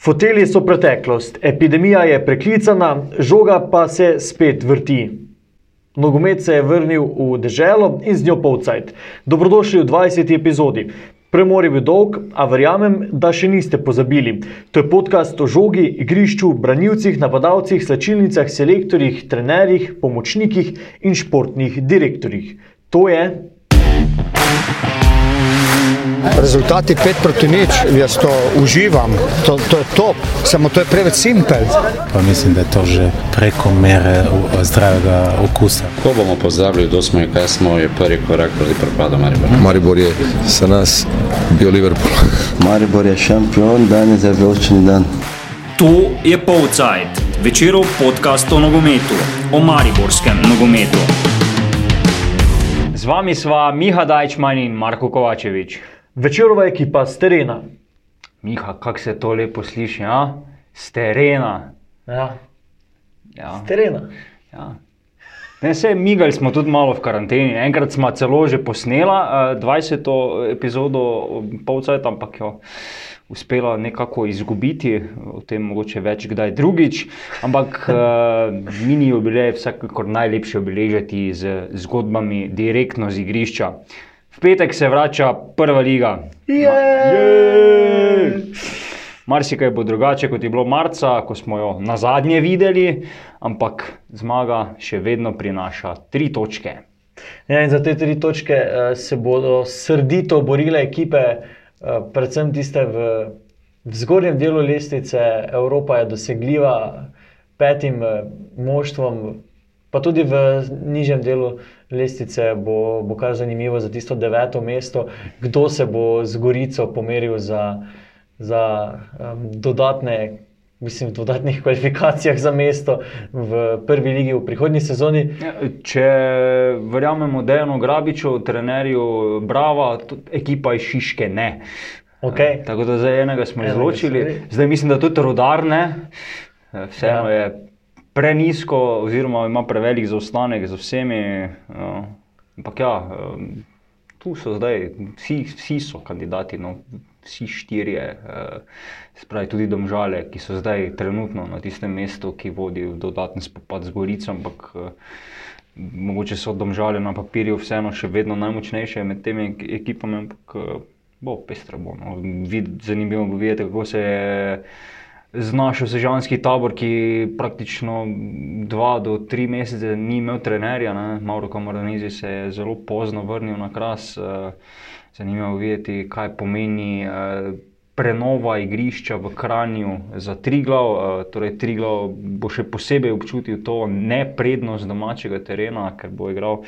Foteli so preteklost, epidemija je preklicana, žoga pa se spet vrti. Nogomet se je vrnil v deželo in z njo polcajt. Dobrodošli v 20. epizodi. Premor je bil dolg, a verjamem, da še niste pozabili. To je podcast o žogi, igrišču, branilcih, napadalcih, slačilnicah, selektorjih, trenerjih, pomočnikih in športnih direktorjih. To je Rezultati 5 proti nič, jaz to uživam, to, to je top, samo to je preveč simpel. Pa mislim, da je to že preko mere zdravega okusa. Ko bomo pozabili, kdo smo in kaj smo, je prvi korak proti propadu Maribora. Maribor je za nas bio Liverpool. Maribor je šampion, danes je velični dan. To je Polcajt, večerov podcast o nogometu, o mariborskem nogometu. Z vami sva Miha Dajčman in Marko Kovačevič. Večerova ekipa z terena. Miha, kako se to lepo sliši, a? Z terena. Ja, Ja, z terena. ja. Ne, se, migali smo tudi malo v karanteni. Enkrat smo celo že posnela eh, 20. epizodo Polcajt, ampak jo uspela nekako izgubiti, o tem mogoče več kdaj drugič. Ampak uh, mini jubilej je vsekakor najlepše obeležiti z zgodbami direktno z igrišča. V petek se vrača prva liga. Jej! Marsikaj bo drugače, kot je bilo marca, ko smo jo na zadnje videli, ampak zmaga še vedno prinaša tri točke. Ja, za te tri točke uh, se bodo srdito borile ekipe, uh, predvsem tiste v, v zgornjem delu lestvice. Evropa je dosegljiva petim uh, moštvom, pa tudi v nižjem delu lestvice bo, bo kar zanimivo za tisto deveto mesto, kdo se bo z Gorico pomeril za, za um, dodatne. Mislim, v dodatnih kvalifikacijah za mesto v prvi ligi v prihodnji sezoni. Ja, Če verjamemo Dejanu Grabiču, trenerju Brava, ekipa iz Šiške ne. Okay. Tako da zdaj enega smo Enega izločili, zdaj mislim, da tudi rodarne, vseeno Ja. je prenisko, oziroma ima prevelik zaostanek z vsemi. ja. Ampak ja, em, tu so zdaj, vsi, vsi so kandidati, no, vsi štirje, eh, se pravi tudi domžale, ki so zdaj trenutno na tistem mestu, ki vodi v dodaten spopad z Gorico, ampak eh, mogoče so domžale na papirju vseeno še vedno najmočnejše med temi ek- ekipami, ampak eh, bo pestro. Bo, no. Zanimivo bo videti, kako se je znašel sežanski tabor, ki praktično dva do tri mesece ni imel trenerja. Ne. Mauro Kamoranezi se je zelo pozno vrnil na kras. eh, Zanimivo bo videti, kaj pomeni. Prenova igrišča v Kranju za Triglav, eh, torej Triglav bo še posebej občutil to neprednost domačega terena, ker bo igral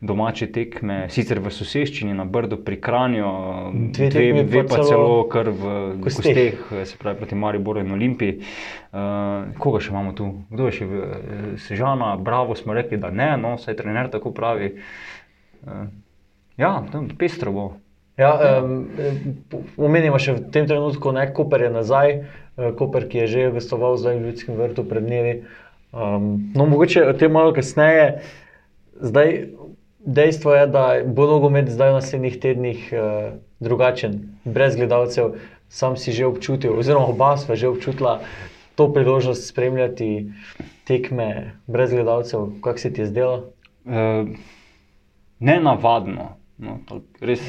domače tekme, sicer v soseščini na Brdu pri Kranju, eh, Dve dve, dve pa pa celo kar v Kosteh. Kosteh, eh, se pravi proti Mariboru in Olimpiji. Koga še imamo tu? Kdo je še? v- Sežana, Bravo smo rekli, da ne, no, saj trener tako pravi. Ja, tam pestro bo. Ja, um, omenimo še v tem trenutku, da je Koper nazaj, eh, Koper, ki je že gostoval zdaj v Ljudskem vrtu pred dnevi. Um, no, mogoče o tem malo kasneje. Zdaj, dejstvo je, da bo nogomet zdaj v naslednjih tednih uh, drugačen, brez gledalcev. Sam si že občutil, oziroma oba sva že občutila to priložnost spremljati tekme brez gledalcev. Kako se ti je zdelo? Uh, nenavadno. No, tako res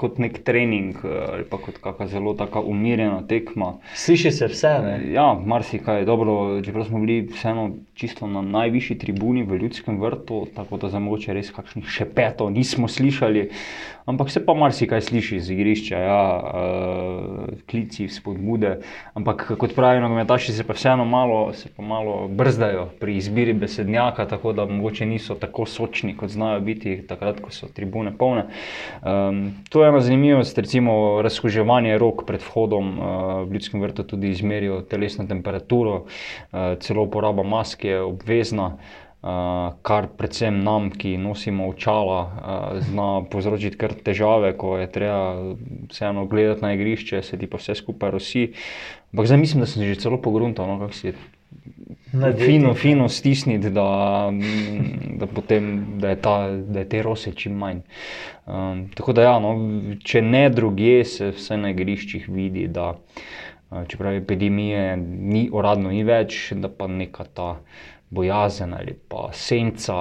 kot nek trening eh, ali pa kot kakšna zelo taka umirjena tekma. Sliši se vse, ne? Ja, marsikaj je dobro, čeprav smo bili vseeno čisto na najvišji tribuni v Ljudskem vrtu, tako da za mogoče res kakšnih šepetov nismo slišali, ampak se pa marsikaj sliši z igrišča, ja, uh, klici, spodbude. Ampak kot pravijo nogometaši, se pa vseeno malo, se pa malo brzdajo pri izbiri besednjaka, tako da mogoče niso tako sočni, kot znajo biti takrat, ko so tribune polne. Um, to je ena zanimivost, recimo razkuževanje rok pred vhodom uh, v Ljudskem vrtu tudi izmerijo telesno temperaturo, uh, celo uporaba maske je obvezna. Uh, kar predvsem nam, ki nosimo očala, uh, zna povzročiti kar težave, ko je treba vseeno gledati na igrišče, se ti pa vse skupaj rosi. Ampak zdaj mislim, da sem že celo pogruntal, no, kako si. Fino, fino stisniti, da, da, potem, da, je ta, da je te rose čim manj. Um, tako da, ja, no, če ne drugje, se vse na igriščih vidi, da, Uh, čeprav epidemije ni, uradno ni več, da pa neka ta bojazen ali pa senca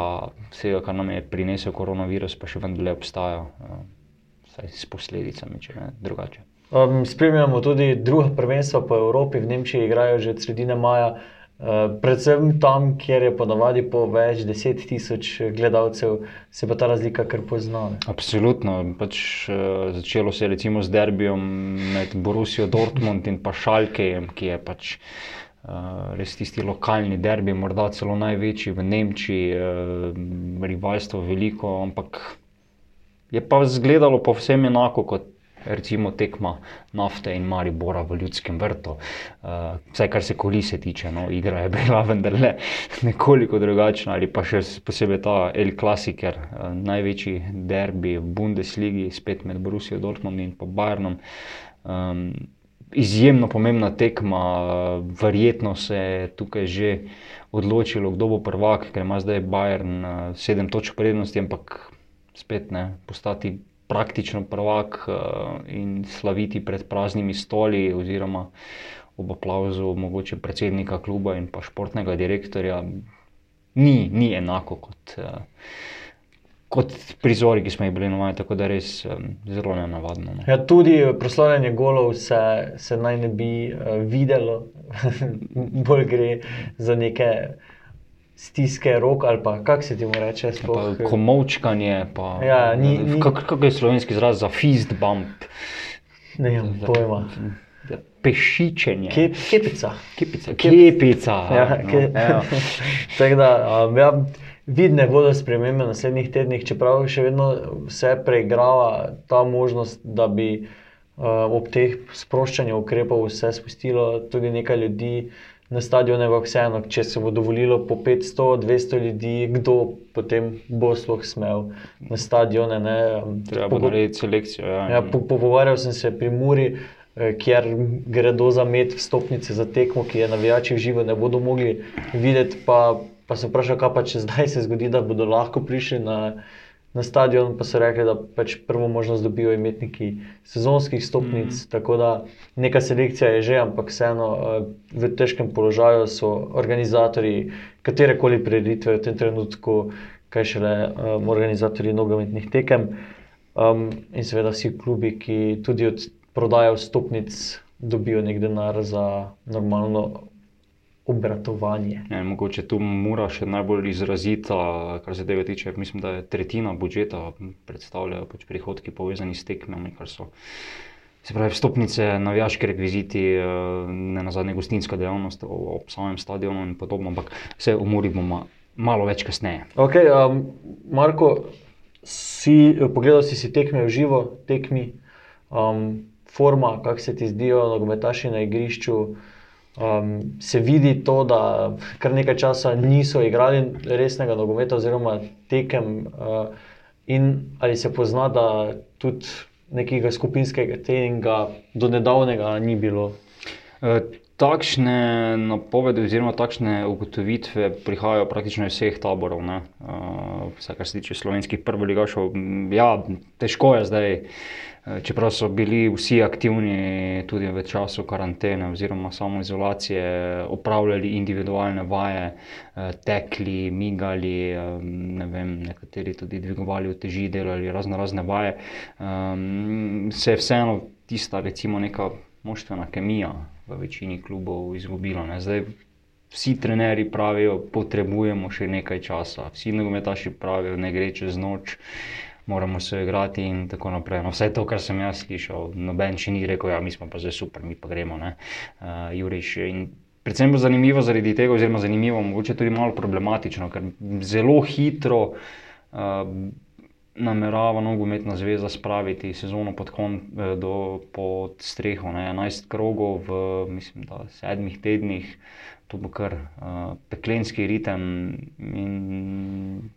vsega, kar nam je prinesel koronavirus, pa še vendarle obstaja, uh, vsaj s posledicami, če ne drugače. Um, spremljamo tudi druga prvenstva po Evropi, v Nemčiji igrajo že od sredine maja. Uh, predvsem tam, kjer je ponavadi po več deset tisoč gledalcev, se pa ta razlika kar pozna. Absolutno. Pač, uh, začelo se je recimo z derbijem med Borusijo Dortmund in pa Šalkejem, ki je pač uh, res tisti lokalni derbi, morda celo največji v Nemčiji, rivalstvo veliko, ampak je pa izgledalo povsem enako kot. Recimo tekma nafte in Maribora v ljudskem vrtu. Uh, vsaj kar se kolise tiče, no, igra je bila vendarle nekoliko drugačna, ali pa še posebej ta El Clasicer, uh, največji derbi v Bundesligi, spet med Borusijo Dortmund in pa Bayernom. Um, izjemno pomembna tekma, uh, verjetno se je tukaj že odločilo, kdo bo prvak, ker ima zdaj Bayern uh, sedem točk prednosti, ampak spet ne postati praktično prvak uh, in slaviti pred praznimi stoli, oziroma ob aplauzu mogoče predsednika kluba in pa športnega direktorja, ni, ni enako kot, uh, kot prizori, ki smo jih bili navajeni, tako da res um, zelo nenavadno. No. Ja, tudi proslavljanje golov se, se naj ne bi uh, videlo, bolj gre za neke stiske rok ali pa kako se ti mu reče. Pa Sploh, komovčkanje, pa Ja, ni- ni- kak, kak je slovenski izraz za fist bump, ne vem, pojma. pešičenje. Kep, kepica. Kepica. Kepica. Ja, no, ke, evo. Tako da, um, ja, vidne bodo spremembe v naslednjih tednih, čeprav še vedno se preigrava ta možnost, da bi uh, ob teh sproščanju ukrepov se spustilo tudi nekaj ljudi na stadione, vseeno, če se bo dovolilo po 500, 200 ljudi, kdo potem bo sploh smel na stadione. Ne, Treba bo narediti selekcijo. Ja, Ja, po, pogovarjal sem se pri Muri, eh, kjer gredo za med vstopnice za tekmo, ki je navijači v živo ne bodo mogli videti. Pa, pa sem vprašal, kaj pa če zdaj se zgodi, da bodo lahko prišli na, na stadion, pa so rekli, da pač prvo možnost dobijo imetniki sezonskih stopnic. Mm. Tako da neka selekcija je že, ampak vseeno eh, v težkem položaju so organizatori katerekoli prireditve v tem trenutku, kaj šele um, organizatorji nogometnih tekem. Um, in seveda vsi klubi, ki tudi od prodaje vstopnic dobijo nek denar za normalno obratovanje. Ja, mogoče tu mora še najbolj izrazita, kar se tega tiče. Mislim, da je tretjina budžeta predstavljajo pač prihodki povezani s tekmami, kar so. Se pravi, vstopnice, navijaški rekviziti, eh, ne na zadnje gostinska dejavnost ob samem stadionu in podobno, ampak vse o Muri bomo malo več kasneje. Okay, um, Marko, si, pogledal si si tekme v živo, tekmi, um, forma, kako se ti zdijo nogometaši na igrišču. Um, se vidi to, da kar nekaj časa niso igrali resnega nogometa, oziroma tekem, uh, in ali se pozna, da tudi nekega skupinskega treninga do nedavnega ni bilo. Takšne napovedi, oziroma takšne ugotovitve prihajajo praktično iz vseh taborov. ne. Eh, Vsaj kar se tiče slovenskih prvoligašov. m, Ja, težko je zdaj, eh, čeprav so bili vsi aktivni tudi v času karantene oziroma samoizolacije, opravljali individualne vaje, eh, tekli, migali, ne vem, nekateri tudi dvigovali uteži, delali razno razne vaje. Um, se je vseeno tista, recimo, neka moštvena kemija v večini klubov izgubila. Ne. Zdaj, vsi trenerji pravijo, potrebujemo še nekaj časa, vsi nogometaši pravijo, ne gre čez noč. Moramo se igrati in tako naprej. No, vse to, kar sem jaz slišal, noben še ni rekel, da ja, mi smo pa zdaj super, mi pa gremo. Uh, Juriš. Predvsem bo zanimivo zaradi tega, oziroma zanimivo, mogoče tudi malo problematično, ker zelo hitro uh, namerava nogometna zveza spraviti sezono pod, kon, eh, do, pod streho. Ne. 11 krogov v mislim, da, sedmih tednih, to bo kar uh, peklenski ritem in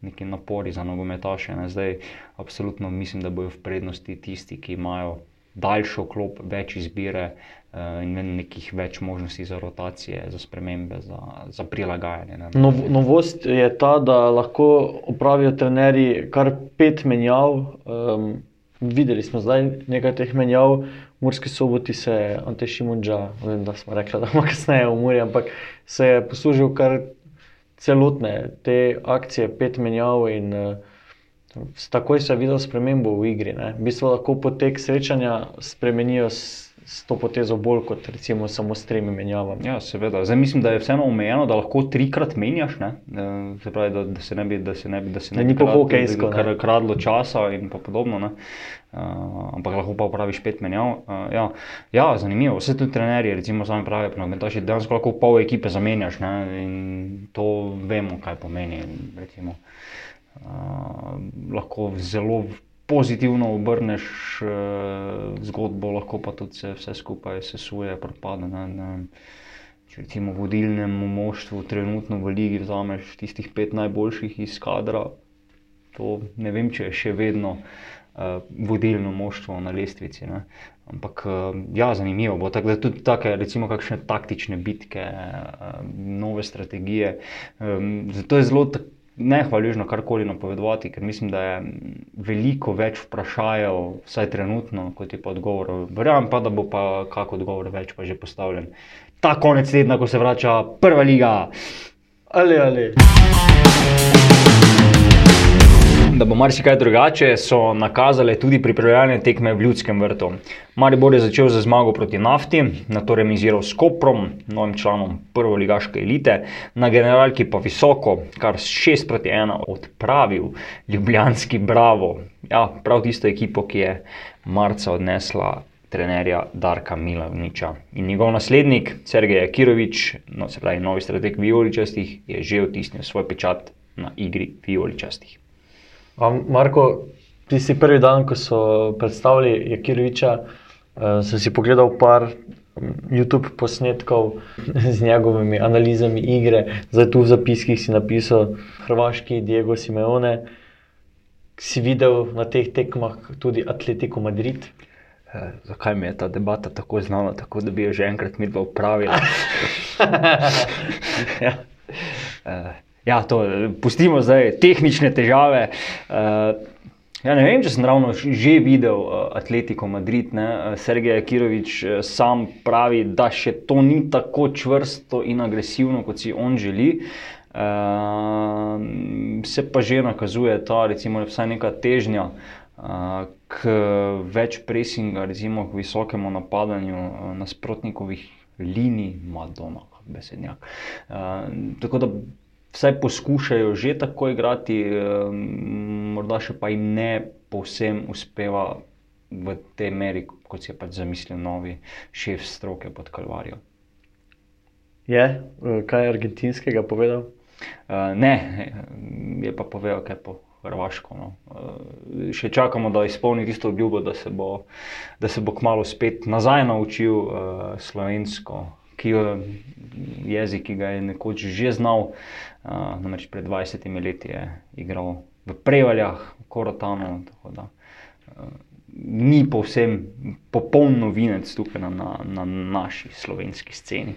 neki napori za nogometaše. Ne. Zdaj, absolutno mislim, da bodo v prednosti tisti, ki imajo daljšo klop, več izbire uh, in nekih več možnosti za rotacije, za spremembe, za, za prilagajanje. Ne. Nov, novost je ta, da lahko opravijo trenerji kar pet menjav, um, videli smo zdaj nekaj teh menjav, v Murski soboti se je Ante Šimunča, vem, da smo rekli, da ima kasneje Muri, ampak se je poslužil kar celotne te akcije, pet menjav in uh, takoj se je videl spremembo v igri. Ne. V bistvu lahko potek srečanja spremenijo s, s to potezo bolj kot recimo samo s tremi menjavami. Ja, seveda. Zdaj mislim, da je vseeno omejeno, da lahko trikrat menjaš. Ne? Se pravi, da, da se ne bi, da se ne bi, da se Da ne bi po krad- hokejsko, kar- kradlo časa in pa podobno. Ne? Uh, ampak lahko pa upraviš pet menjav. Uh, ja. ja, zanimivo. Vse tudi trenerji, recimo, sami pravijo, da dejansko lahko pol ekipe zamenjaš ne? in to vemo, kaj pomeni. Recimo. Uh, lahko zelo pozitivno obrneš uh, zgodbo, lahko pa tudi se vse skupaj sesuje, propade. Ne, ne. Če recimo vodilnemu moštvu trenutno v ligi vzameš tistih pet najboljših iz kadra, to ne vem, če je še vedno uh, vodilno moštvo na lestvici. Ne. Ampak uh, ja, zanimivo bo. Tako da tudi take, recimo, kakšne taktične bitke, uh, nove strategije. Um, zato je zelo tak- nehvaležno karkoli napovedovati, ker mislim, da je veliko več vprašajev, vsaj trenutno, kot je pa odgovorov. Verjamem pa, da bo pa kak odgovor več pa že postavljen. Ta konec tedna, ko se vrača prva liga. Ali, ali. Da bo marsikaj drugače, so nakazale tudi pripravljalne tekme v Ljudskem vrtu. Maribor je začel z zmago proti Nafti, na to remiziral s Koprom, novim članom prvoligaške elite, na generalki pa visoko, kar s 6 proti 1 odpravil Ljubljanski Bravo. Ja, prav tisto ekipo, ki je marca odnesla trenerja Darka Milavniča. In njegov naslednik, Sergej Kirovič, no, se pravi novi strateg vijoličastih, je že otisnil svoj pečat na igri vijoličastih. Marko, tisti prvi dan, ko so predstavili Jakiroviča, uh, sem si pogledal par mm, YouTube posnetkov z njegovimi analizami igre, zdaj tu v zapiskih si napisal Hrvaški Diego Simeone. Si videl na teh tekmah tudi Atletico Madrid? Eh, Zakaj mi je ta debata tako znana, tako da bi jo že enkrat mi dva upravila? ja. Uh, ja, to eh, pustimo zdaj, tehnične težave. Uh, ja, ne vem, če sem ravno že videl uh, Atletico Madrid. Ne? Sergej Kirovič sam pravi, da še to ni tako čvrsto in agresivno, kot si on želi. Uh, se pa že nakazuje ta, recimo, vsaj neka težnja uh, k več presinga, recimo k visokemu napadanju uh, nasprotnikovih linij, Madonna, besednjak. Uh, tako da vsaj poskušajo že tako igrati, uh, morda še pa jim ne povsem uspeva v tej meri, kot si je pač zamislil novi šef stroke pod Kalvarijo. Je, uh, kaj je argentinskega povedal? Uh, ne, je pa povedal, kaj po Hrvaško. No. Uh, še čakamo, da izpolni tisto obljubo, da se bo, da se bo kmalo spet nazaj naučil uh, slovensko, ki je jezik, ki ga je nekoč že znal. Uh, namreč pred 20 leti je igral v Prevaljah, v Korotanu. Da, uh, ni povsem popoln novinec tukaj na, na, na naši slovenski sceni.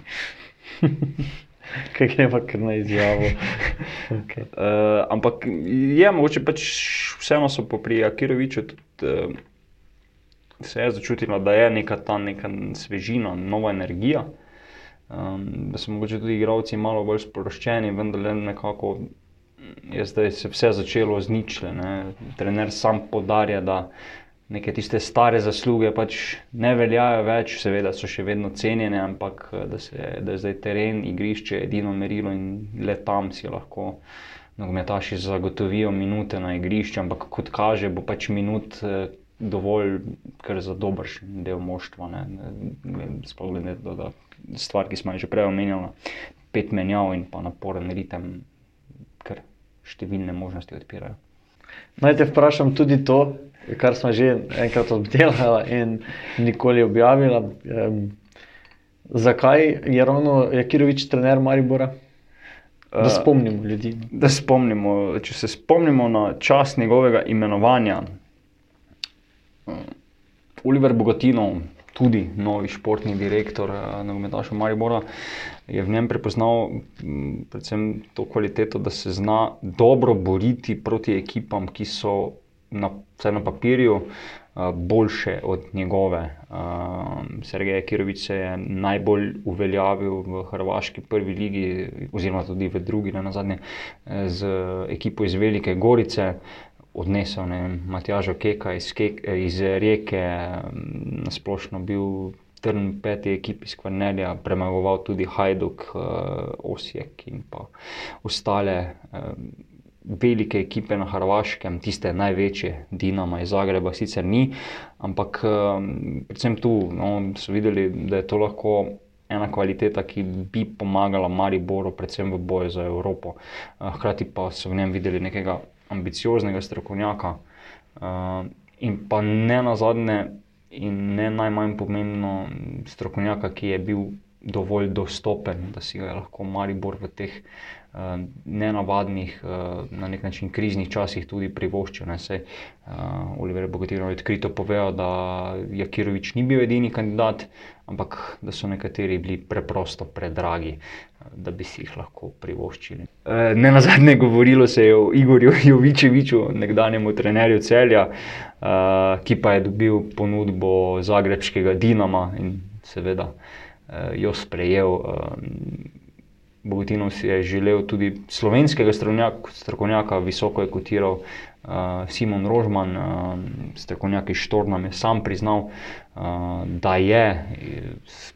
Kaj gre pa kar na izjavo? Okay. Uh, ampak je mogoče pač vseeno so pri Akiroviču tudi. Uh, Se je začutila, da je neka ta neka svežina, nova energija, um, da so mogoče tudi igravci malo bolj sproščeni, vendar le nekako je zdaj se vse začelo z ničle. Ne. Trener sam podarja, da neke tiste stare zasluge pač ne veljajo več, seveda so še vedno cenjene, ampak eh, da, se, da je zdaj teren, igrišče edino merilo in le tam si lahko nogometaši zagotovijo minute na igrišču, ampak kot kaže, bo pač minut eh, dovolj kar za dobršen del moštva. Ne, Sploh glede na to, da stvar, ki smo jo že prej omenjali, pet menjav in pa naporen ritem, kar številne možnosti odpirajo. Naj te vprašam tudi to, kar smo že enkrat obdelali in nikoli objavili. Um, zakaj je ravno Jakirovič trener Maribora? Da Eh, spomnimo ljudi. no. Da spomnimo, če se spomnimo na čas njegovega imenovanja, eh, Oliver Bogatino, tudi novi športni direktor eh, nogometašev Maribora, je v njem prepoznal mm, predvsem to kvaliteto, da se zna dobro boriti proti ekipam, ki so na, na papirju, uh, boljše od njegove. Uh, Sergej Kirovič se je najbolj uveljavil v Hrvaški prvi ligi, oziroma tudi v drugi, na zadnje, z ekipo iz Velike Gorice. Odnesel je Matjažo Keka iz, Kek, iz Rijeke, nasplošno bil trn peti ekipi iz Kvarnelja, premagoval tudi Hajduk, Osijek in pa ostale velike ekipe na Hrvaškem, tiste največje, Dinama iz Zagreba, sicer ni, ampak predvsem tu no, so videli, da je to lahko. Ena kvaliteta, ki bi pomagala Mariboru, predvsem v boju za Evropo. Hkrati pa so v njem videli nekega ambicioznega strokovnjaka, in pa ne na zadnje, in ne najmanj pomembno, strokovnjaka, ki je bil dovolj dostopen, da si ga je lahko Maribor v teh uh, nenavadnih, uh, na nek način kriznih časih tudi privoščil. Sej, uh, Oliver Bogatino je odkrito povedal, da Jakirovič ni bil edini kandidat, ampak da so nekateri bili preprosto predragi. Da bi si jih lahko privoščili. Ne na zadnje, govorilo se je o Igorju Jovičeviču, nekdanjemu trenerju celja, ki pa je dobil ponudbo zagrebskega Dinama in seveda jo sprejel. Bogotinov si je želel tudi slovenskega strokovnjaka, visoko je kotiral uh, Simon Rožman, uh, strokovnjak iz Štorna, je sam priznal, uh, da je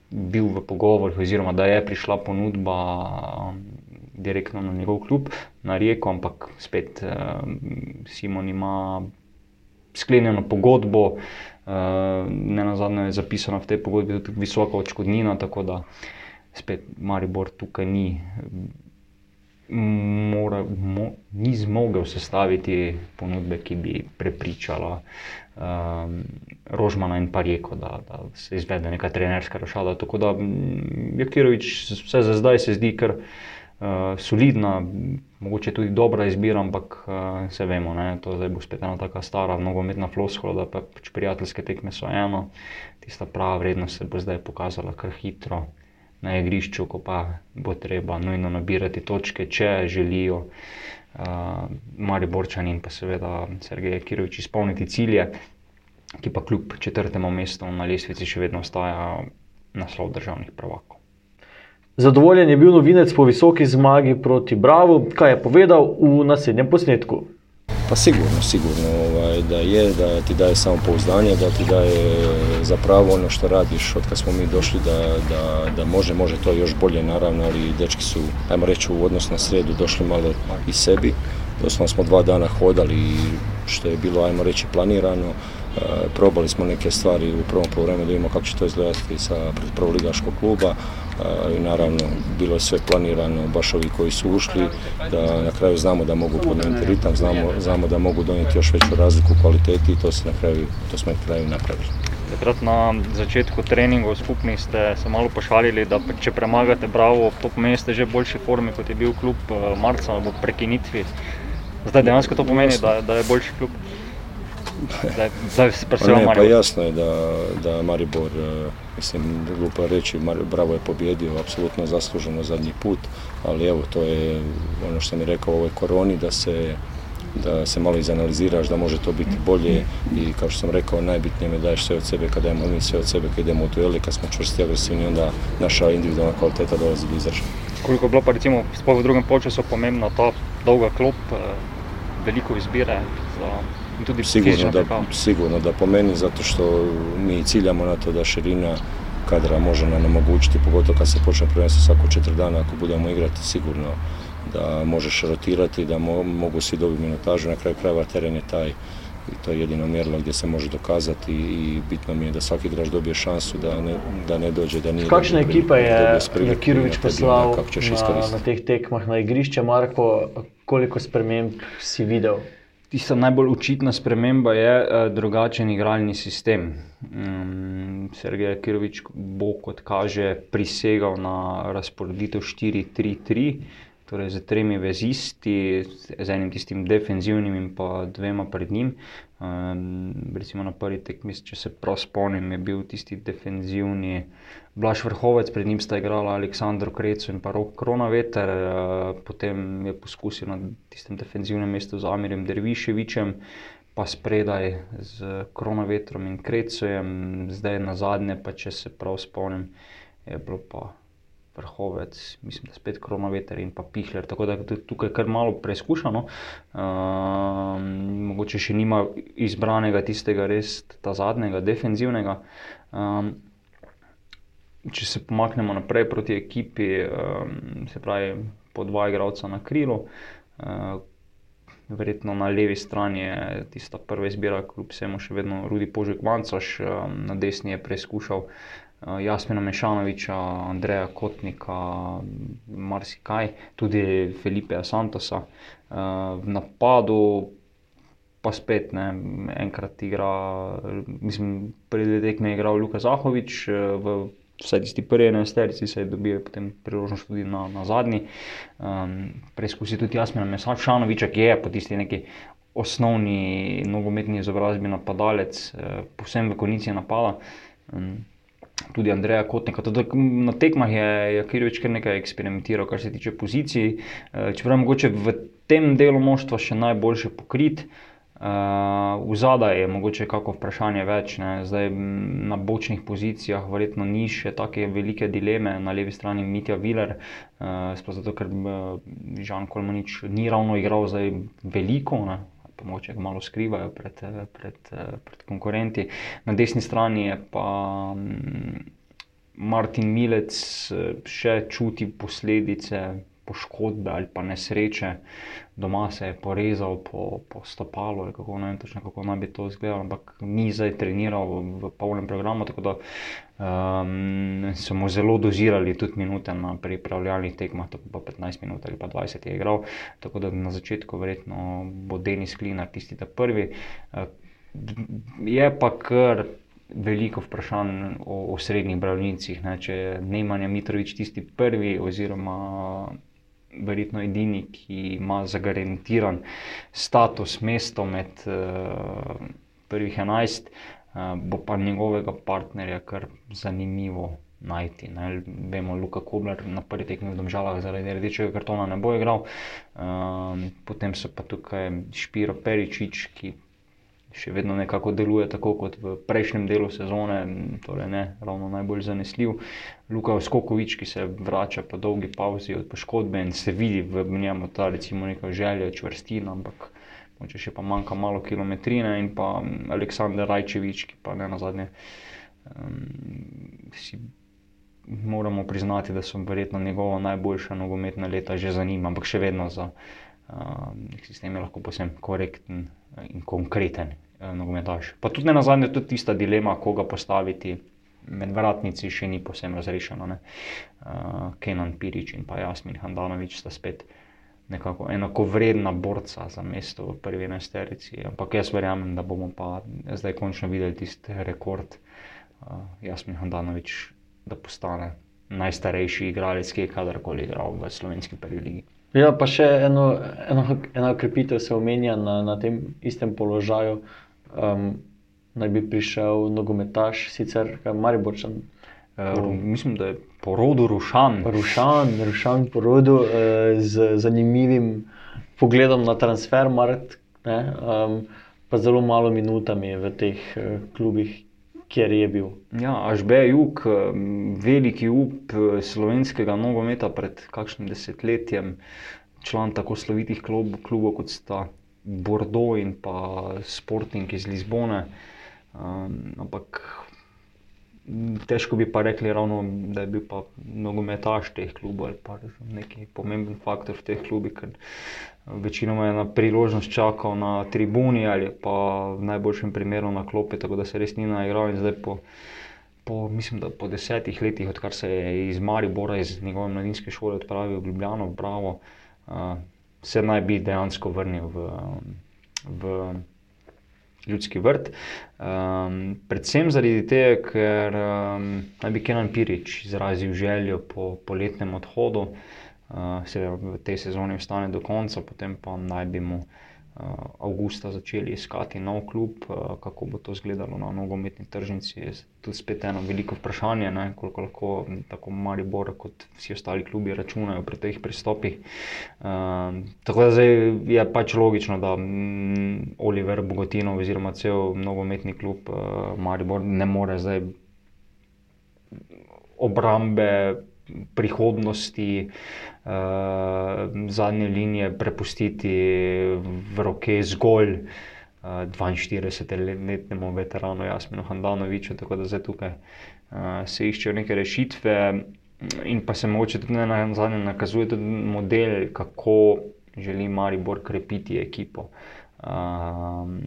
bil v pogovorih, oziroma da je prišla ponudba uh, direktno na njegov klub, na Rijeko, ampak spet uh, Simon ima sklenjeno pogodbo, uh, ne na zadnje je zapisano v tej pogodbi tudi visoka odškodnina, tako da uh, spet Maribor tukaj ni, mora, mo, ni zmogel sestaviti ponudbe, ki bi prepričala um, Rožmana in Parijeko, da, da se izvede neka trenerska rešitev. Tako da Jakirovič, vse za zdaj se zdi kar. Uh, solidna, mogoče tudi dobra izbira, ampak uh, se vemo, da to bo spet ena tako stara, nogometna floskula, da pač prijateljske tekme so eno, tista prava vrednost se bo zdaj pokazala kar hitro na igrišču, ko pa bo treba nujno nabirati točke, če želijo uh, Mari Borčani in pa seveda Sergej Kirovič izpolniti cilje, ki pa kljub četrtemu mestu na lestvici še vedno ostaja naslov državnih prvakov. Zadovoljen je bil novinec po visoki zmagi proti Bravo, kaj je povedal v naslednjem posnetku. Pa sigurno, sigurno ovaj, da je, da ti daje samo pouzdanje, da ti daje zapravo ono što radiš od kad smo mi došli da, da, da može, može to još bolje naravno, ali dečki su, ajmo reći u odnos na sredu došli malo i sebi. Doslovno smo dva dana hodali što je bilo, ajmo reći, planirano. E, probali smo neke stvari u prvom polovremenu da vidimo kako će to izgledati sa prvoligaškog kluba i naravno bilo je sve planirano, baš ovi koji su ušli, da na kraju znamo da mogu podnijeti ritam, znamo, znamo da mogu donijeti još veću razliku u kvaliteti i to, se na kraju, to smo na kraju napravili. Takrat na začetku treningov skupni ste se malo pošalili, da če premagate Bravo, to pomeni, ste že v boljši formi, kot je bil klub marca v prekinitvi. Zdaj dejansko to pomeni, da, da je boljši klub. Da, da pa ne, pa jasno je da, da Maribor, mislim, glupo reći, Bravo je pobjedio, apsolutno zasluženo zadnji put, ali evo, to je ono što mi rekao o ovoj koroni, da se, da se malo izanaliziraš, da može to biti bolje i kao što sam rekao, najbitnije mi daješ sve od sebe, kada imamo mi sve od sebe, kad idemo u dueli, kad smo čvrsti agresivni, onda naša individualna kvaliteta dolazi do izražaja. Koliko je bilo pa recimo sploh v drugem pomembna ta dolga klop, veliko izbire za sigurno da, sigurno da po meni, zato što mi ciljamo na to da širina kadra može nam omogućiti, pogotovo kad se počne prvenstvo svako četiri dana, ako budemo igrati sigurno da možeš rotirati, da mogu svi dobiti minutažu, na kraju krajeva teren je taj i to je jedino mjerilo gdje se može dokazati i bitno mi je da svaki igrač dobije šansu da ne, da ne dođe da nije Kakšna ekipa je Jakirovič poslal na, na teh tekmah na igrišče, Marko, koliko sprememb si videl? Tista najbolj očitna sprememba je uh, drugačen igralni sistem. Um, Sergej Kirovič bo, kot kaže, prisegal na razporeditev 4-3-3, torej z tremi vezisti, z enim tistim defenzivnim in pa dvema pred njim. Um, recimo na prvi tekmi, če se prav spomnim, je bil tisti defenzivni. Blaž Vrhovec, pred njim sta igrala Aleksandr Krecu in pa Rok Kronaveter, potem je poskusil na tistem defenzivnem mestu z Amirjem Derviševičem, pa spredaj z Kronovetrom in Krecujem, zdaj na zadnje, pa če se prav spomnim, je bilo pa vrhovec, mislim, da spet Kronoveter in pa Pihler. Tako da tukaj kar malo preizkušeno. Um, mogoče še nima izbranega tistega res ta zadnjega, defenzivnega. Um, če se pomaknemo naprej proti ekipi, um, se pravi po dva igralca na krilu. Uh, Verjetno na levi strani je tista prva izbira, kljub vsemu še vedno Rudi Požek Vancaš, na desni je preizkušal Jasmina Mešanoviča, Andreja Kotnika, marsikaj, tudi Felipeja Santosa. V napadu pa spet ne, enkrat igra, mislim, pred dvema tekmami je igral Luka Zahovič, v vsaj tisti prvi enajsterici se je dobil potem priložnost tudi na, na zadnji. Um, Preizkusi tudi Jasmina Mesačanoviča, ki je po tisti neki osnovni nogometni izobrazbi napadalec, eh, povsem v konici napada. Um, Tudi Andreja Kotnika. Tudi na tekmah je, je Kirjovič kar nekaj eksperimentiral, kar se tiče pozicij. Čeprav je mogoče v tem delu moštva še najboljše pokrit, uh, Uh, v zadaj je mogoče kako vprašanje več, ne? zdaj na bočnih pozicijah, verjetno ni še tako velike dileme, na levi strani Mitja Viler, uh, sploh zato, ker uh, Žan Kolmanič ni ravno igral zdaj veliko. Ne? Pa moče ga malo skrivajo pred, pred, pred konkurenti. Na desni strani je pa Martin Milec, še čuti posledice poškodbe ali pa nesreče, doma se je porezal po, po stopalu, kako ne vem točno, kako naj bi to izgledalo, ampak ni zdaj treniral v, v polnem programu, tako da um, so mu zelo dozirali tudi minute na pripravljalnih tekmah, tako pa 15 minut ali pa 20 je igral, tako da na začetku verjetno bo Denis Klinar tisti ta prvi. Uh, je pa kar veliko vprašanj o, o srednjih bravnicah. Če je Neemanja Mitrovič tisti prvi, oziroma verjetno edini, ki ima zagarantiran status, mesto med uh, prvih enajst, uh, bo pa njegovega partnerja kar zanimivo. Najti, ne. Vemo, Luka Kobler na prvi tekmi v Domžalah zaradi rdečega kartona ne bo igral. Um, potem so pa tukaj Špiro Peričič, ki še vedno nekako deluje tako kot v prejšnjem delu sezone, torej ne ravno najbolj zanesljiv. Luka Skokovič, ki se vrača po dolgi pauzi od poškodbe in se vidi v njemu ta recimo neka želja, čvrstina, ampak moče še pa manjka malo kilometrine in pa Aleksandr Rajčevič, ki pa ne na zadnje um, si. Moramo priznati, da so verjetno njegova najboljša nogometna leta že za njim, ampak še vedno za uh, sistem je lahko posebno korekten in konkreten uh, nogometaš. Pa tudi ne na zadnje, tudi tista dilema, koga postaviti med vratnici, še ni posebno razrešena. Uh, Kenan Pirič in pa Jasmin Handanovič sta spet nekako enako vredna borca za mesto v prvi enesterici. Ampak jaz verjamem, da bomo pa zdaj končno videli tisti rekord uh, Jasmin Handanovič, da postane najstarejši igralec, ki je kadarkoli igral v slovenski prvi ligi. Ja, pa še eno, eno, ena ukrepitev se omenja na, na tem istem položaju. Um, naj bi prišel nogometaš, sicer Mariborčan. Uh, mislim, da je porodu Rušan. Rušan, Rušan porodu uh, z zanimivim pogledom na transfer, mark, ne, um, pa zelo malo minutami v teh uh, klubih, kjer je bil. Ja, Ažbe Jug, veliki up eh, slovenskega nogometa pred kakšnim desetletjem, član tako slovitih klub, klubov kot sta Bordeaux in pa Sporting iz Lizbone. Um, ampak težko bi pa rekli, ravno, da je bil pa nogometaš teh klubov ali pa neki pomemben faktor v teh klubih, ker večinoma je na priložnost čakal na tribuni ali pa v najboljšem primeru na klopi, tako da se res ni naigral in zdaj po. Po, mislim, da po desetih letih, odkar se je iz Maribora, iz njegove mladinske šole, odpravil v Ljubljano, Bravo, uh, se naj bi dejansko vrnil v, v ljudski vrt. Um, predvsem zaradi tega, ker um, naj bi Kenan Pirič izrazil željo po poletnem odhodu, uh, seveda v tej sezoni ostane do konca, potem pa naj bi mu avgusta začeli iskati nov klub, uh, kako bo to izgledalo na nogometni tržnici. Je tudi spet eno veliko vprašanje, ne, koliko lahko tako Maribor kot vsi ostali klubi računajo pri teh pristopih. Uh, tako da zdaj je pač logično, da Oliver Bogotinov oziroma cel nogometni klub uh, Maribor ne more zdaj obrambe prihodnosti, uh, zadnje linije prepustiti v roke zgolj uh, 42-letnemu veteranu Jasminu Handanoviču, tako da zdaj tukaj uh, se iščejo neke rešitve. In pa se mogoče tudi na zadnje nakazuje tudi model, kako želi Maribor krepiti ekipo. Um,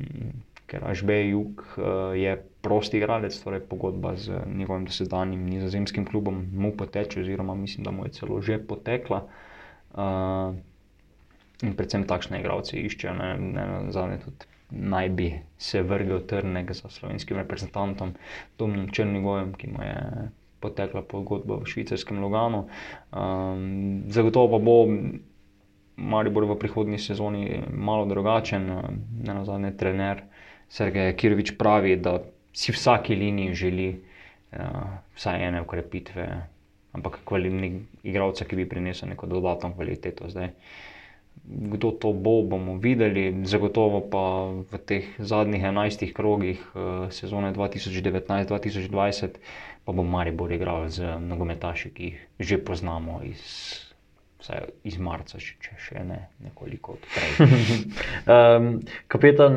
ker Ažbej Jug uh, je prosti igralec, torej pogodba z njegovim dosedanjim nizozemskim klubom mu poteče, oziroma mislim, da mu je celo že potekla. Uh, in predvsem takšne igralce iščejo, ne, ne zadnje tudi. Naj bi se vrgel trnek za slovenskim reprezentantom, Domnom Črnigojem, ki mu je potekla pogodba v švicarskem Loganu. Um, zagotovo pa bo Maribor v prihodnji sezoni malo drugačen, ne na zadnje trener. Sergej Kirovič pravi, da si vsaki liniji želi uh, vsaj ene ukrepitve, ampak kvalitni igralca, ki bi prinesel neko dodatno kvaliteto. Zdaj, kdo to bo, bomo videli. Zagotovo pa v teh zadnjih enajstih krogih uh, sezone 2019-2020 pa bo Maribor igral z nogometaši, ki jih že poznamo iz. Iz marca, če še ne, nekoliko odprej. um, kapetan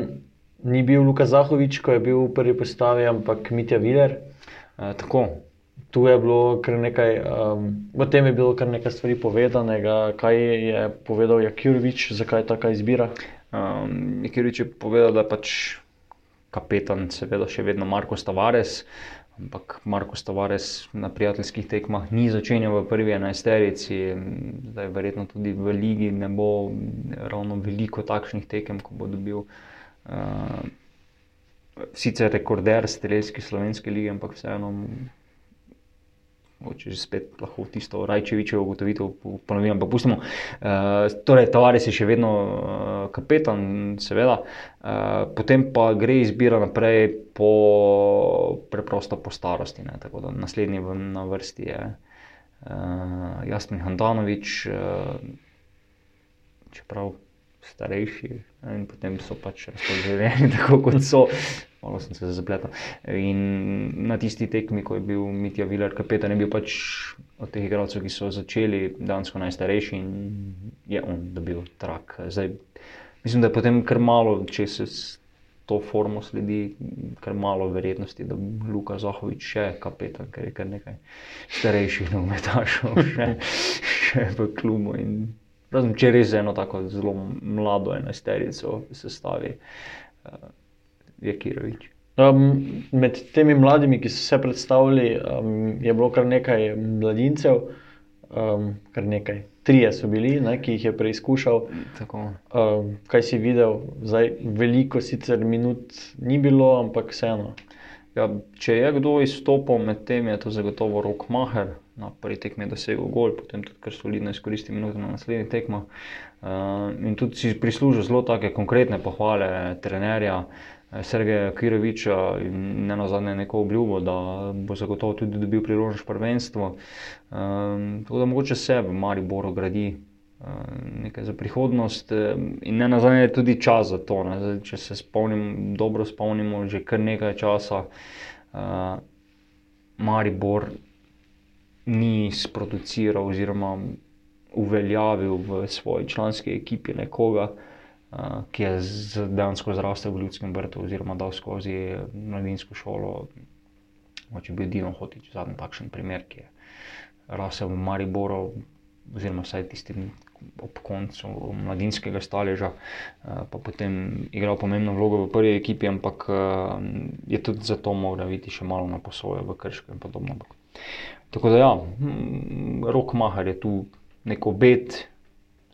ni bil Luka Zahovič, ko je bil v prvi postavi, ampak Mitja Viler. Tako. Tu je bilo kar nekaj, um, o tem je bilo kar nekaj stvari povedanega. Kaj je povedal Jakirovič, zakaj je taka izbira? Um, Jakirovič je povedal, da je pač kapetan, seveda, še vedno Marko Stavares. Ampak Marko Stavares na prijateljskih tekmah ni začenjal v prvi enajsterici, zdaj verjetno tudi v Ligi ne bo ravno veliko takšnih tekem, ko bo dobil uh, sicer rekorder strelski slovenske lige, ampak vseeno. Če že spet lahko tisto Rajčevičevo ugotovitev ponovim, ampak pustimo. Uh, torej, Tavares je še vedno uh, kapetan, seveda, uh, potem pa gre izbira naprej po preprosto po starosti. Ne? Tako da naslednji v, na vrsti je uh, Jasmin Handanovič, uh, čeprav starejši, in potem so pač razporedeni tako, kot so. Malo sem se zapletel. In na tisti tekmi, ko je bil Mitja Viler, kapetan, je bil pač od teh igralcev, ki so začeli, dansko najstarejši in je on dobil trak. Zdaj, mislim, da je potem kar malo, če se s to formo sledi, kar malo verjetnosti, da bo Luka Zahovič še kapetan, ker je kar nekaj starejših nogometašov še, še v klubu. Razen če res eno tako zelo mlado enajsterico sestavi, uh, je Kirovič. Um, med temi mladimi, ki so se predstavili, um, je bilo kar nekaj mladincev, um, kar nekaj. Trije so bili, ne, ki jih je preizkušal. Um, kaj si videl, zdaj veliko sicer minut ni bilo, ampak vseeno. Ja, če je kdo izstopil med tem, je to zagotovo Rok Maher, na prvi tekmi dosegel gol, potem tudi kar solidno izkoristil minuto na naslednji tekmo. Uh, in tudi si prislužil zelo take konkretne pohvale trenerja. Eh, Sergeja Kiroviča in ne na zadnje neko obljubo, da bo zagotovo tudi dobil priložnost prvenstvo. Um, tako da mogoče se v Mariboru gradi nekaj za prihodnost in ne na zadnje je tudi čas za to. Zdaj, če se spomnim, dobro spomnimo, že kar nekaj časa uh, Maribor ni sproduciral oziroma uveljavil v svoji članski ekipi nekoga, uh, ki je dejansko zrastel v ljudskem vrtu oziroma dal skozi mladinsko šolo. Če bi bil Dino Hotič zadnji takšen primer, ki je rasel v Mariboru, oziroma vsaj tisti ob koncu mladinskega staleža, pa potem igral pomembno vlogo v prvi ekipi, ampak je tudi zato moral biti še malo na posojo v Krškem in podobno. Tako da, ja, hm, rok mahar je tu neko bet,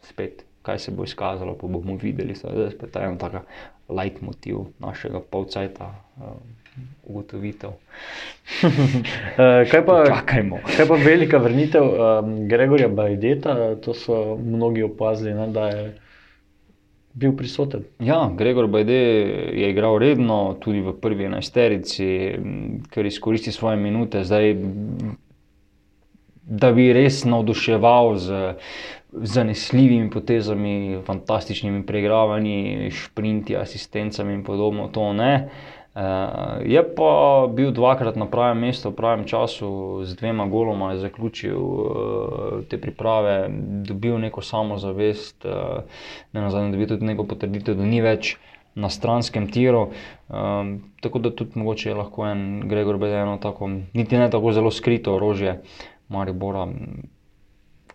spet, kaj se bo izkazalo, pa bomo videli, da je spet ena taka light motiv našega polcajta. Ugotovitev. Eh, kaj, pa, Čakajmo. kaj pa velika vrnitev um, Gregorja Bajdeta? To so mnogi opazili, ne, da je bil prisoten. Ja, Gregor Bajde je igral redno, tudi v prvi enajsterici, ker izkoristi svoje minute. Zdaj, da bi res navduševal z zanesljivimi potezami, fantastičnimi preigravanji, šprinti, asistencami in podobno, to ne. Uh, je pa bil dvakrat na pravem mestu, v pravem času, z dvema goloma je zaključil uh, te priprave, dobil neko samozavest, uh, ne na zadnje, dobil tudi neko potrditev, da ni več na stranskem tiru. Um, tako da tudi mogoče je lahko en Gregor Bede eno tako, niti ne tako zelo skrito orožje Maribora,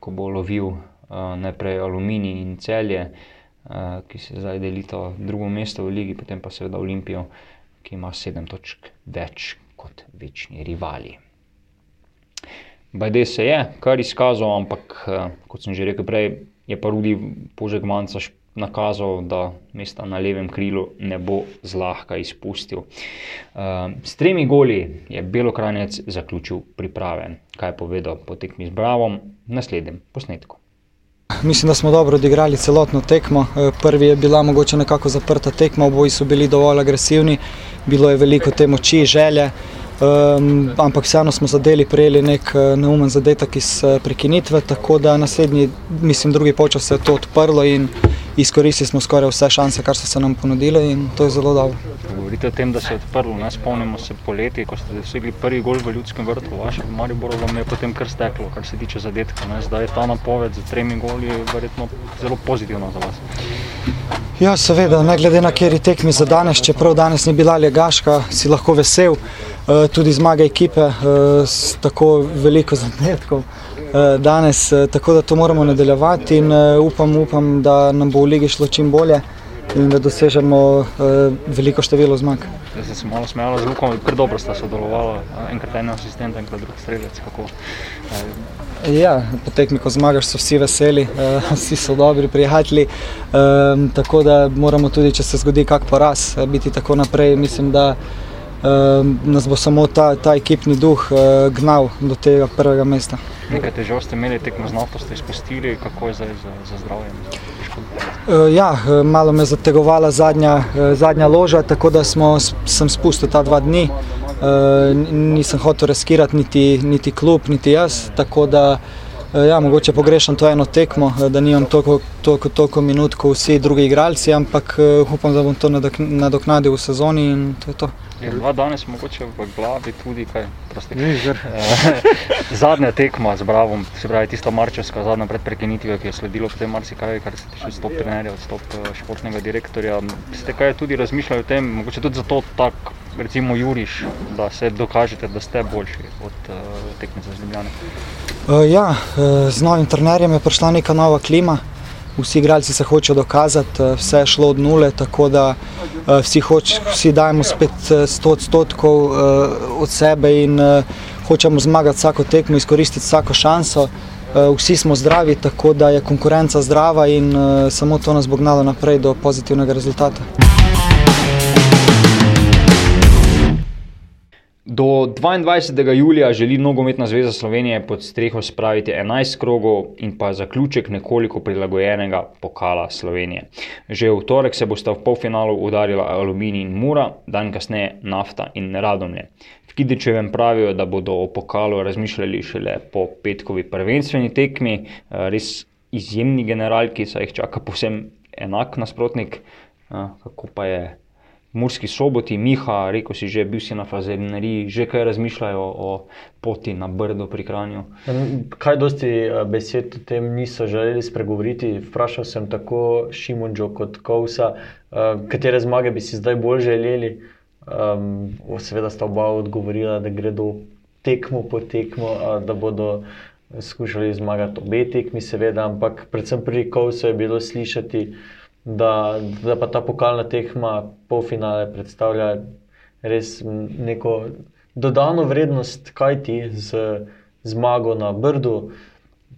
ko bo lovil uh, najprej aluminij in celje, uh, ki se zdaj delita drugo mesto v ligi, potem pa seveda Olimpijo ki ima sedem točk več kot večni rivali. Bajde se je kar izkazal, ampak eh, kot sem že rekel prej, je pa Rudi Požek Manca nakazal, da mesta na levem krilu ne bo zlahka izpustil. Eh, s tremi goli je Belokranec zaključil priprave. Kaj je povedal po tekmi z Bravom, naslednjem posnetku. Mislim, da smo dobro odigrali celotno tekmo. Eh, prvi je bila mogoče nekako zaprta tekma, oboji so bili dovolj agresivni, bilo je veliko te moči, želje, um, ampak vseeno smo zadeli, prejeli nek eh, neumen zadetek iz eh, prekinitve, tako da naslednji, mislim, drugi počas se je to odprlo in izkoristili smo skoraj vse šanse, kar so se nam ponudile in to je zelo dobro. Govorite o tem, da se je odprlo, ne spomnimo se poleti, ko ste dosegli prvi gol v ljudskem vrtu, vaše v Mariboru vam je potem kar steklo, kar se tiče zadetka. Ne? Zdaj je ta napoved za tremi goli verjetno zelo pozitivna za vas. Ja, seveda, ne glede na kjer je tekmi za danes, čeprav danes ni bila legaška, si lahko vesel eh, tudi zmage ekipe eh, s tako veliko zadetkov. Eh, danes, tako da to moramo nadaljevati in upam, upam, da nam bo v ligi šlo čim bolje in da dosežemo veliko število zmag. Zdaj se malo smejala z Lukom, ker dobro sta sodelovala, enkrat en asistent, enkrat drug strelec. Kako? Ja, po tekmi, ko zmagaš, so vsi veseli, vsi so dobri prijatelji. Um, tako da moramo tudi, če se zgodi kak poraz, biti tako naprej. Mislim, da um, nas bo samo ta, ta ekipni duh uh, gnal do tega prvega mesta. Nekaj težav ste imeli, tekmo z nafto ste izpustili, kako je zdaj za, za zdravje? Uh, ja, malo me je zategovala zadnja, uh, zadnja loža, tako da smo, sem spustil ta dva dni. Uh, nisem hotel riskirati niti, niti klub, niti jaz. Tako da uh, ja, mogoče pogrešam to eno tekmo, da nimam toliko, toliko, toliko minut kot vsi drugi igralci, ampak uh, upam, da bom to nadoknadil v sezoni in to je to. Je dva danes mogoče v glavi tudi kaj? zadnja tekma z Bravom, se pravi tista marčevska zadnja pred prekinitvijo, ki je sledilo potem marsikaj, kar se tiče odstop trenerja, odstop športnega direktorja. Ste kaj tudi razmišljali o tem, mogoče tudi zato tak, recimo Juriš, da se dokažete, da ste boljši od uh, tekmice z Ljubljane? Uh, ja, z novim trenerjem je prišla neka nova klima vsi igralci se hočejo dokazati, eh, vse je šlo od nule, tako da eh, vsi, hoč, vsi dajemo spet 100 eh, odstotkov od sebe in hočemo zmagati vsako tekmo, izkoristiti vsako šanso. Vsi smo zdravi, tako da je konkurenca zdrava in samo to nas bo gnalo naprej do pozitivnega rezultata. Do 22. julija želi Nogometna zveza Slovenije pod streho spraviti 11 krogov in pa zaključek nekoliko prilagojenega pokala Slovenije. Že v torek se bosta v polfinalu udarila Aluminij in Mura, dan kasneje Nafta in Radomlje. V Kidičevem pravijo, da bodo o pokalu razmišljali šele po petkovi prvenstveni tekmi, res izjemni generalki, saj jih čaka povsem enak nasprotnik. Kako pa je Murski soboti, Miha, rekel si že, bil si na fazeriji, že kaj razmišljajo o poti na Brdo pri Kranju. Kaj dosti eh, besed o tem niso želeli spregovoriti. Vprašal sem tako Šimunčo kot Kovsa, eh, katere zmage bi si zdaj bolj želeli. Um, seveda sta oba odgovorila, da gredo tekmo po tekmo, da bodo skušali zmagati obe tekmi, seveda, ampak predvsem pri Kovsu je bilo slišati da, da pa ta pokalna tehma, polfinale, predstavlja res neko dodano vrednost, kaj ti z zmago na Brdu.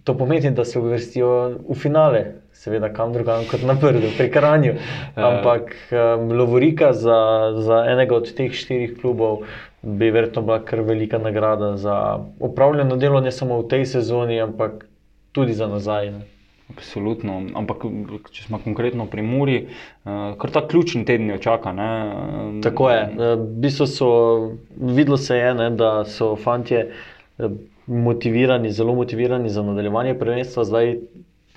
To pomeni, da se uvrstijo v finale, seveda, kam drugam kot na Brdu, pri Kranju. Ja. Ampak um, Lovorika za, za enega od teh štirih klubov bi verjetno bila kar velika nagrada za upravljeno delo, ne samo v tej sezoni, ampak tudi za nazaj. Ne. Absolutno. Ampak, če smo konkretno pri Muri, uh, kar ta ključni teden jo čaka. Ne? Tako je. V bistvu so, videlo se je, ne, da so fantje eh, motivirani, zelo motivirani za nadaljevanje prvenstva. Zdaj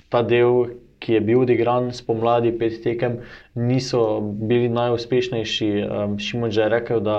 ta del, ki je bil odigran spomladi, pet tekem, niso bili najuspešnejši. Um, Šimon že je rekel, da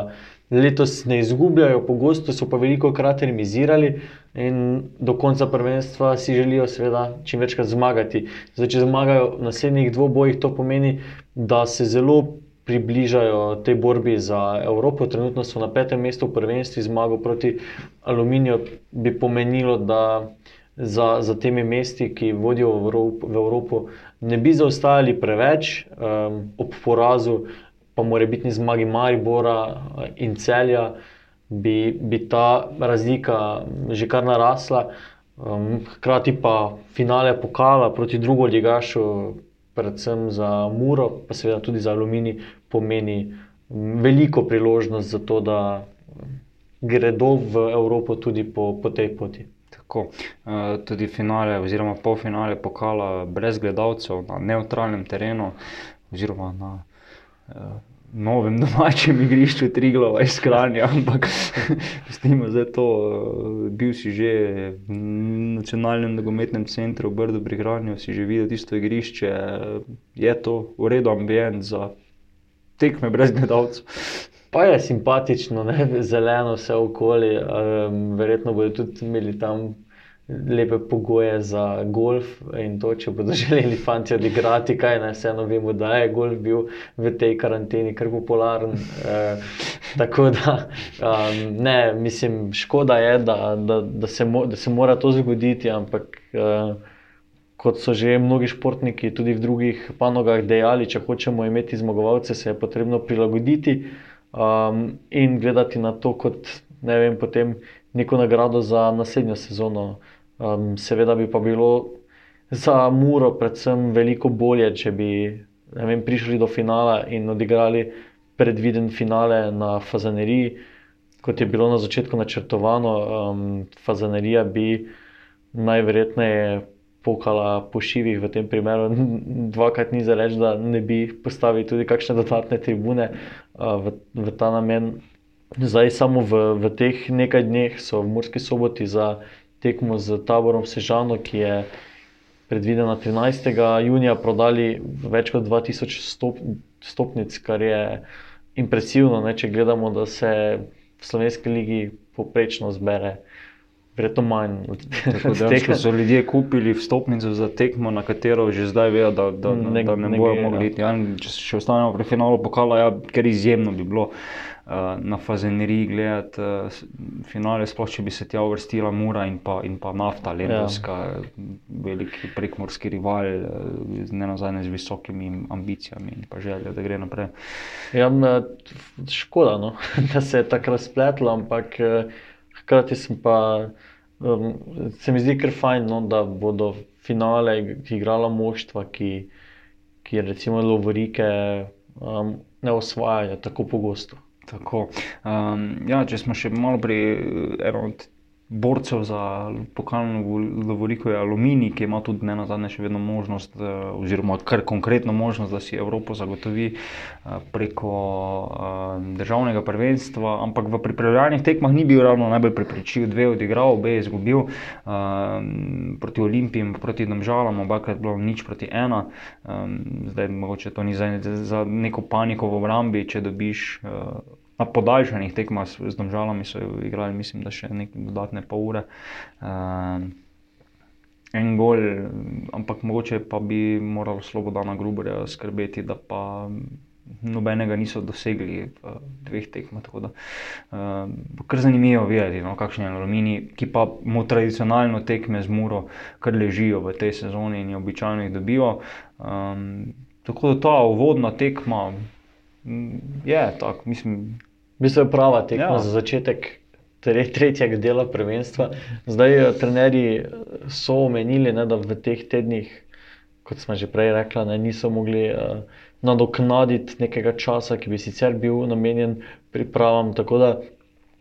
letos ne izgubljajo, pogosto so pa veliko krat remisirali. In do konca prvenstva si želijo, seveda, čim večkrat zmagati. Zdaj, če zmagajo v naslednjih dvobojih, to pomeni, da se zelo približajo tej borbi za Evropo. Trenutno so na petem mestu v prvenstvu, zmago proti Aluminiju bi pomenilo, da za, za temi mesti, ki vodijo v Evropo, v Evropo ne bi zaostajali preveč, um, ob porazu, pa mora biti zmagi Maribora eh, in celja bi, bi ta razlika že kar narasla. Um, hkrati pa finale pokala proti drugo ligašu, predvsem za Muro, pa seveda tudi za Alumini, pomeni veliko priložnost za to, da gredo v Evropo tudi po, po tej poti. Tako, uh, tudi finale, oziroma polfinale pokala brez gledalcev na neutralnem terenu, oziroma na novem domačem igrišču Triglava iz Kranja, ampak pustimo zdaj to. Bil si že v nacionalnem nogometnem centru v Brdu pri Kranju, si že videl tisto igrišče, je to v redu ambient za tekme brez gledalcev. Pa je simpatično, ne? zeleno vse okoli, um, verjetno bodo tudi imeli tam lepe pogoje za golf in to, če bodo želeli fanti odigrati, kaj naj vseeno vemo, da je golf bil v tej karanteni kar popularen. E, tako da, um, ne, mislim, škoda je, da, da, da, se mo, da se mora to zgoditi, ampak. Uh, Kot so že mnogi športniki, tudi v drugih panogah, dejali, če hočemo imeti zmagovalce, se je potrebno prilagoditi um, in gledati na to kot ne vem, potem neko nagrado za naslednjo sezono. Um, seveda bi pa bilo za Muro predvsem veliko bolje, če bi vem, prišli do finala in odigrali predviden finale na Fazaneriji, kot je bilo na začetku načrtovano. Um, Fazanerija bi najverjetneje pokala po šivih v tem primeru. Dvakrat ni za reči, da ne bi postavili tudi kakšne dodatne tribune uh, v, v ta namen. Zdaj, samo v, v teh nekaj dneh so v Murski soboti za tekmo z taborom Sežano, ki je predvidena 13. junija, prodali več kot 2000 stop, stopnic, kar je impresivno, ne, če gledamo, da se v slovenski ligi poprečno zbere. Verjetno manj tega. So ljudje kupili vstopnico za tekmo, na katero že zdaj vejo, da, da, ne, da ne, ne bodo mogli iti. Ja, če še ostanemo pri finalu pokala, ja, ker izjemno bi bilo uh, na fazeneriji gledati uh, finale, sploh če bi se tja uvrstila Mura in pa, in pa nafta, Lendovska, ja. veliki prekmorski rival, uh, ne nazadnje z visokimi ambicijami in pa željo, da gre naprej. Ja, škoda, no, da se je tako razpletlo, ampak. Uh, Hkrati pa, um, se mi zdi kar fajn, no, da bodo finale igrala moštva, ki, ki recimo Lovorike um, ne osvajajo tako pogosto. Tako. Um, ja, če smo še malo pri enem od borcev za pokalno Lovoriko je Aluminij, ki ima tudi ne na zadnje še vedno možnost, eh, oziroma kar konkretno možnost, da si Evropo zagotovi eh, preko eh, državnega prvenstva, ampak v pripravljalnih tekmah ni bil ravno najbolj prepričljiv, dve odigral, obe je izgubil proti Olimpiji, proti Domžalam, obakrat bilo nič proti ena, zdaj mogoče to ni za, za neko paniko v obrambi, če dobiš na podaljšanih tekmah z državami so igrali, mislim, da še nekaj dodatne pol ure. Uh, en gol, ampak mogoče pa bi moralo Slobodana Gruberja skrbeti, da pa nobenega niso dosegli v dveh tekmah. Tako da uh, kar zanimivo videti, no, kakšen je aluminij, ki pa mu tradicionalno tekme z muro, kar ležijo v tej sezoni in običajno jih dobijo. Um, tako da ta uvodna tekma. Je tako, mislim, V bistvu je prava tekma ja. za začetek tretjega dela prvenstva. Zdaj, eh, trenerji so omenili, ne, da v teh tednih, kot smo že prej rekli, ne, niso mogli uh, nadoknaditi nekega časa, ki bi sicer bil namenjen pripravam. Tako da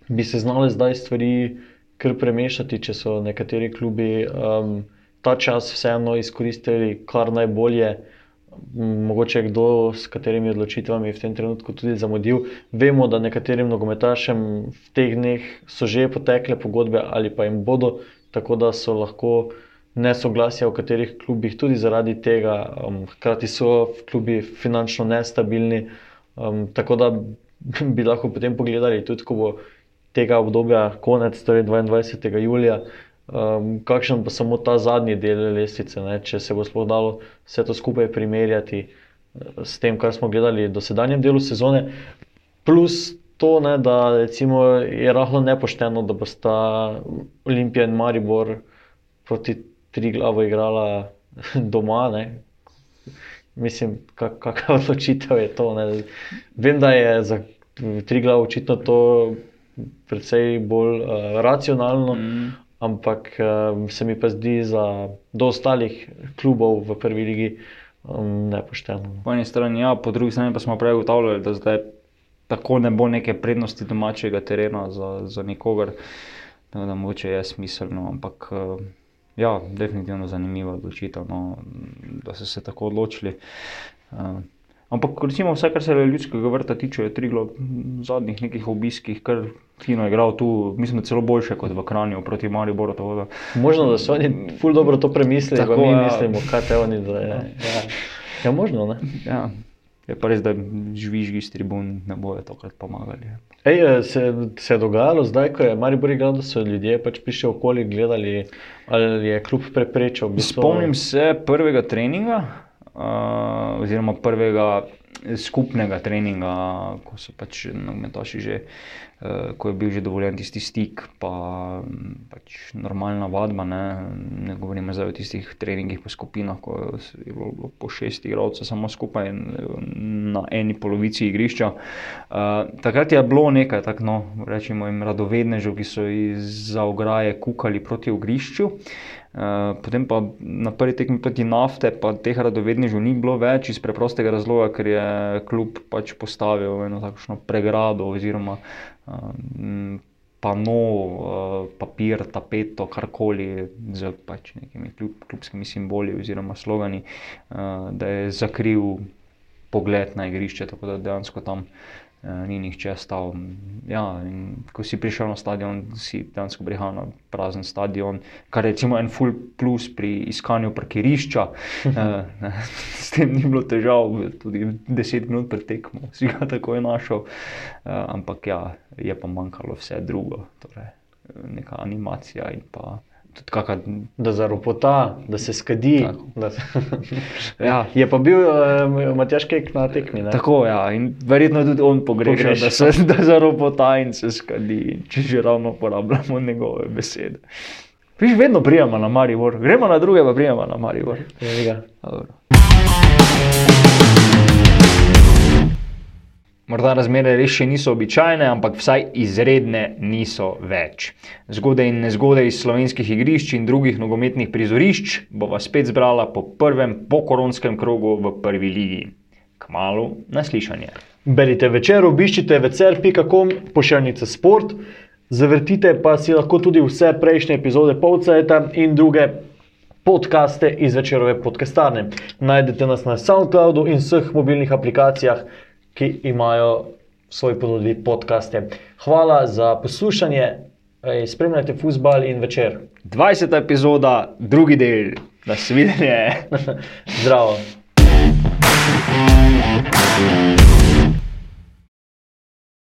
bi se znali zdaj stvari kar premešati, če so nekateri klubi um, ta čas vseeno izkoristili kar najbolje. Mogoče kdo s katerimi odločitvami v tem trenutku tudi zamudil. Vemo, da nekaterim nogometašem v teh dneh so že potekle pogodbe ali pa jim bodo, tako da so lahko nesoglasja v katerih klubih tudi zaradi tega, um, hkrati so v klubi finančno nestabilni. Um, tako da bi lahko potem pogledali, tudi ko bo tega obdobja konec, torej 22. julija, um, kakšen pa samo ta zadnji del lestvice, ne, če se bo sploh dalo vse to skupaj primerjati eh, s tem, kar smo gledali do sedanjem delu sezone. Plus to, ne, da je rahlo nepošteno, da bosta Olimpija in Maribor proti tri glavo igrala doma. Ne. Mislim, kak, kakšna odločitev je to. Ne. Vem, da je za tri glavo očitno to precej bolj uh, racionalno, mm. Ampak uh, se mi pa zdi za do ostalih klubov v prvi ligi um, nepošteno. Po eni strani, ja, po drugi strani pa smo prej ugotavljali, da zdaj tako ne bo neke prednosti domačega terena za, za nikogar. Tako da mogoče je smiselno, ampak eh, ja, definitivno zanimiva odločitev, no, da so se tako odločili. Uh, ampak recimo vse, kar se ljudskega vrta tiče, je Triglo v zadnjih nekih obiskih, kar fino je igral tu, mislim, celo boljše kot v Kranju proti Mariboru. Da... Možno, da so oni ful dobro to premislili, Tako, mi ja. mislimo, kaj te oni da je. Ja, ja možno, ne? Ja. Je pa res, da žvižgi iz tribun ne bojo tokrat pomagali. Ej, eh, se, se je dogajalo zdaj, ko je Maribor igral, da so ljudje pač prišli okoli gledali, ali je klub preprečil. v bistvu- Spomnim se prvega treninga, uh, oziroma prvega skupnega treninga, ko so pač nogometaši že, uh, ko je bil že dovoljen tisti stik, pa mm, pač normalna vadba. Ne, ne govorimo zdaj o tistih treningih po skupinah, ko je bilo po šest igralcev samo skupaj na eni polovici igrišča. Uh, takrat je bilo nekaj, tako no, rečemo jim radovednežev, ki so iz ograje kukali proti igrišču. Uh, potem pa na prvi tekmi proti nafte, pa teh radovednežev ni bilo več iz preprostega razloga, ker je klub pač postavil eno takšno pregrado oziroma uh, pano, uh, papir, tapeto, karkoli z pač nekimi kljub, klubskimi simboli oziroma slogani, da je zakril pogled na igrišče, tako da dejansko tam ni nihče stal. Ja, ko si prišel na stadion, si dejansko prihajal na prazen stadion, kar je recimo en full plus pri iskanju parkirišča. uh, s tem ni bilo težav, tudi 10 minut pred tekmo si ga takoj našel. Uh, ampak ja, je pa manjkalo vse drugo, torej neka animacija in pa. Tudi Kaka, Da zaropota, da se skadi. Tako. Da, ja, je pa bil uh, Matjaš Kek na tekmi. Ne? Tako je, ja. in verjetno tudi on pogreša, da se da zaropota in se skadi, če že ravno uporabljamo njegove besede. Viš, vedno prijema na Maribor, gremo na druge, pa prijema na Maribor. Evi Morda razmere res še niso običajne, ampak vsaj izredne niso več. Zgode in nezgode iz slovenskih igrišč in drugih nogometnih prizorišč bova spet zbrala po prvem pokoronskem krogu v prvi ligi. Kmalu naslišanje. Berite večer, obiščite večer.com, pošiljnica sport, zavrtite pa si lahko tudi vse prejšnje epizode Povcajta in druge podcaste iz večerove podcastarne. Najdete nas na SoundCloudu in vseh mobilnih aplikacijah, ki imajo v svoji ponudbi podcaste. Hvala za poslušanje, spremljajte futbal in večer. 20. epizoda, drugi del, nasvidenje. Zdravo. thank you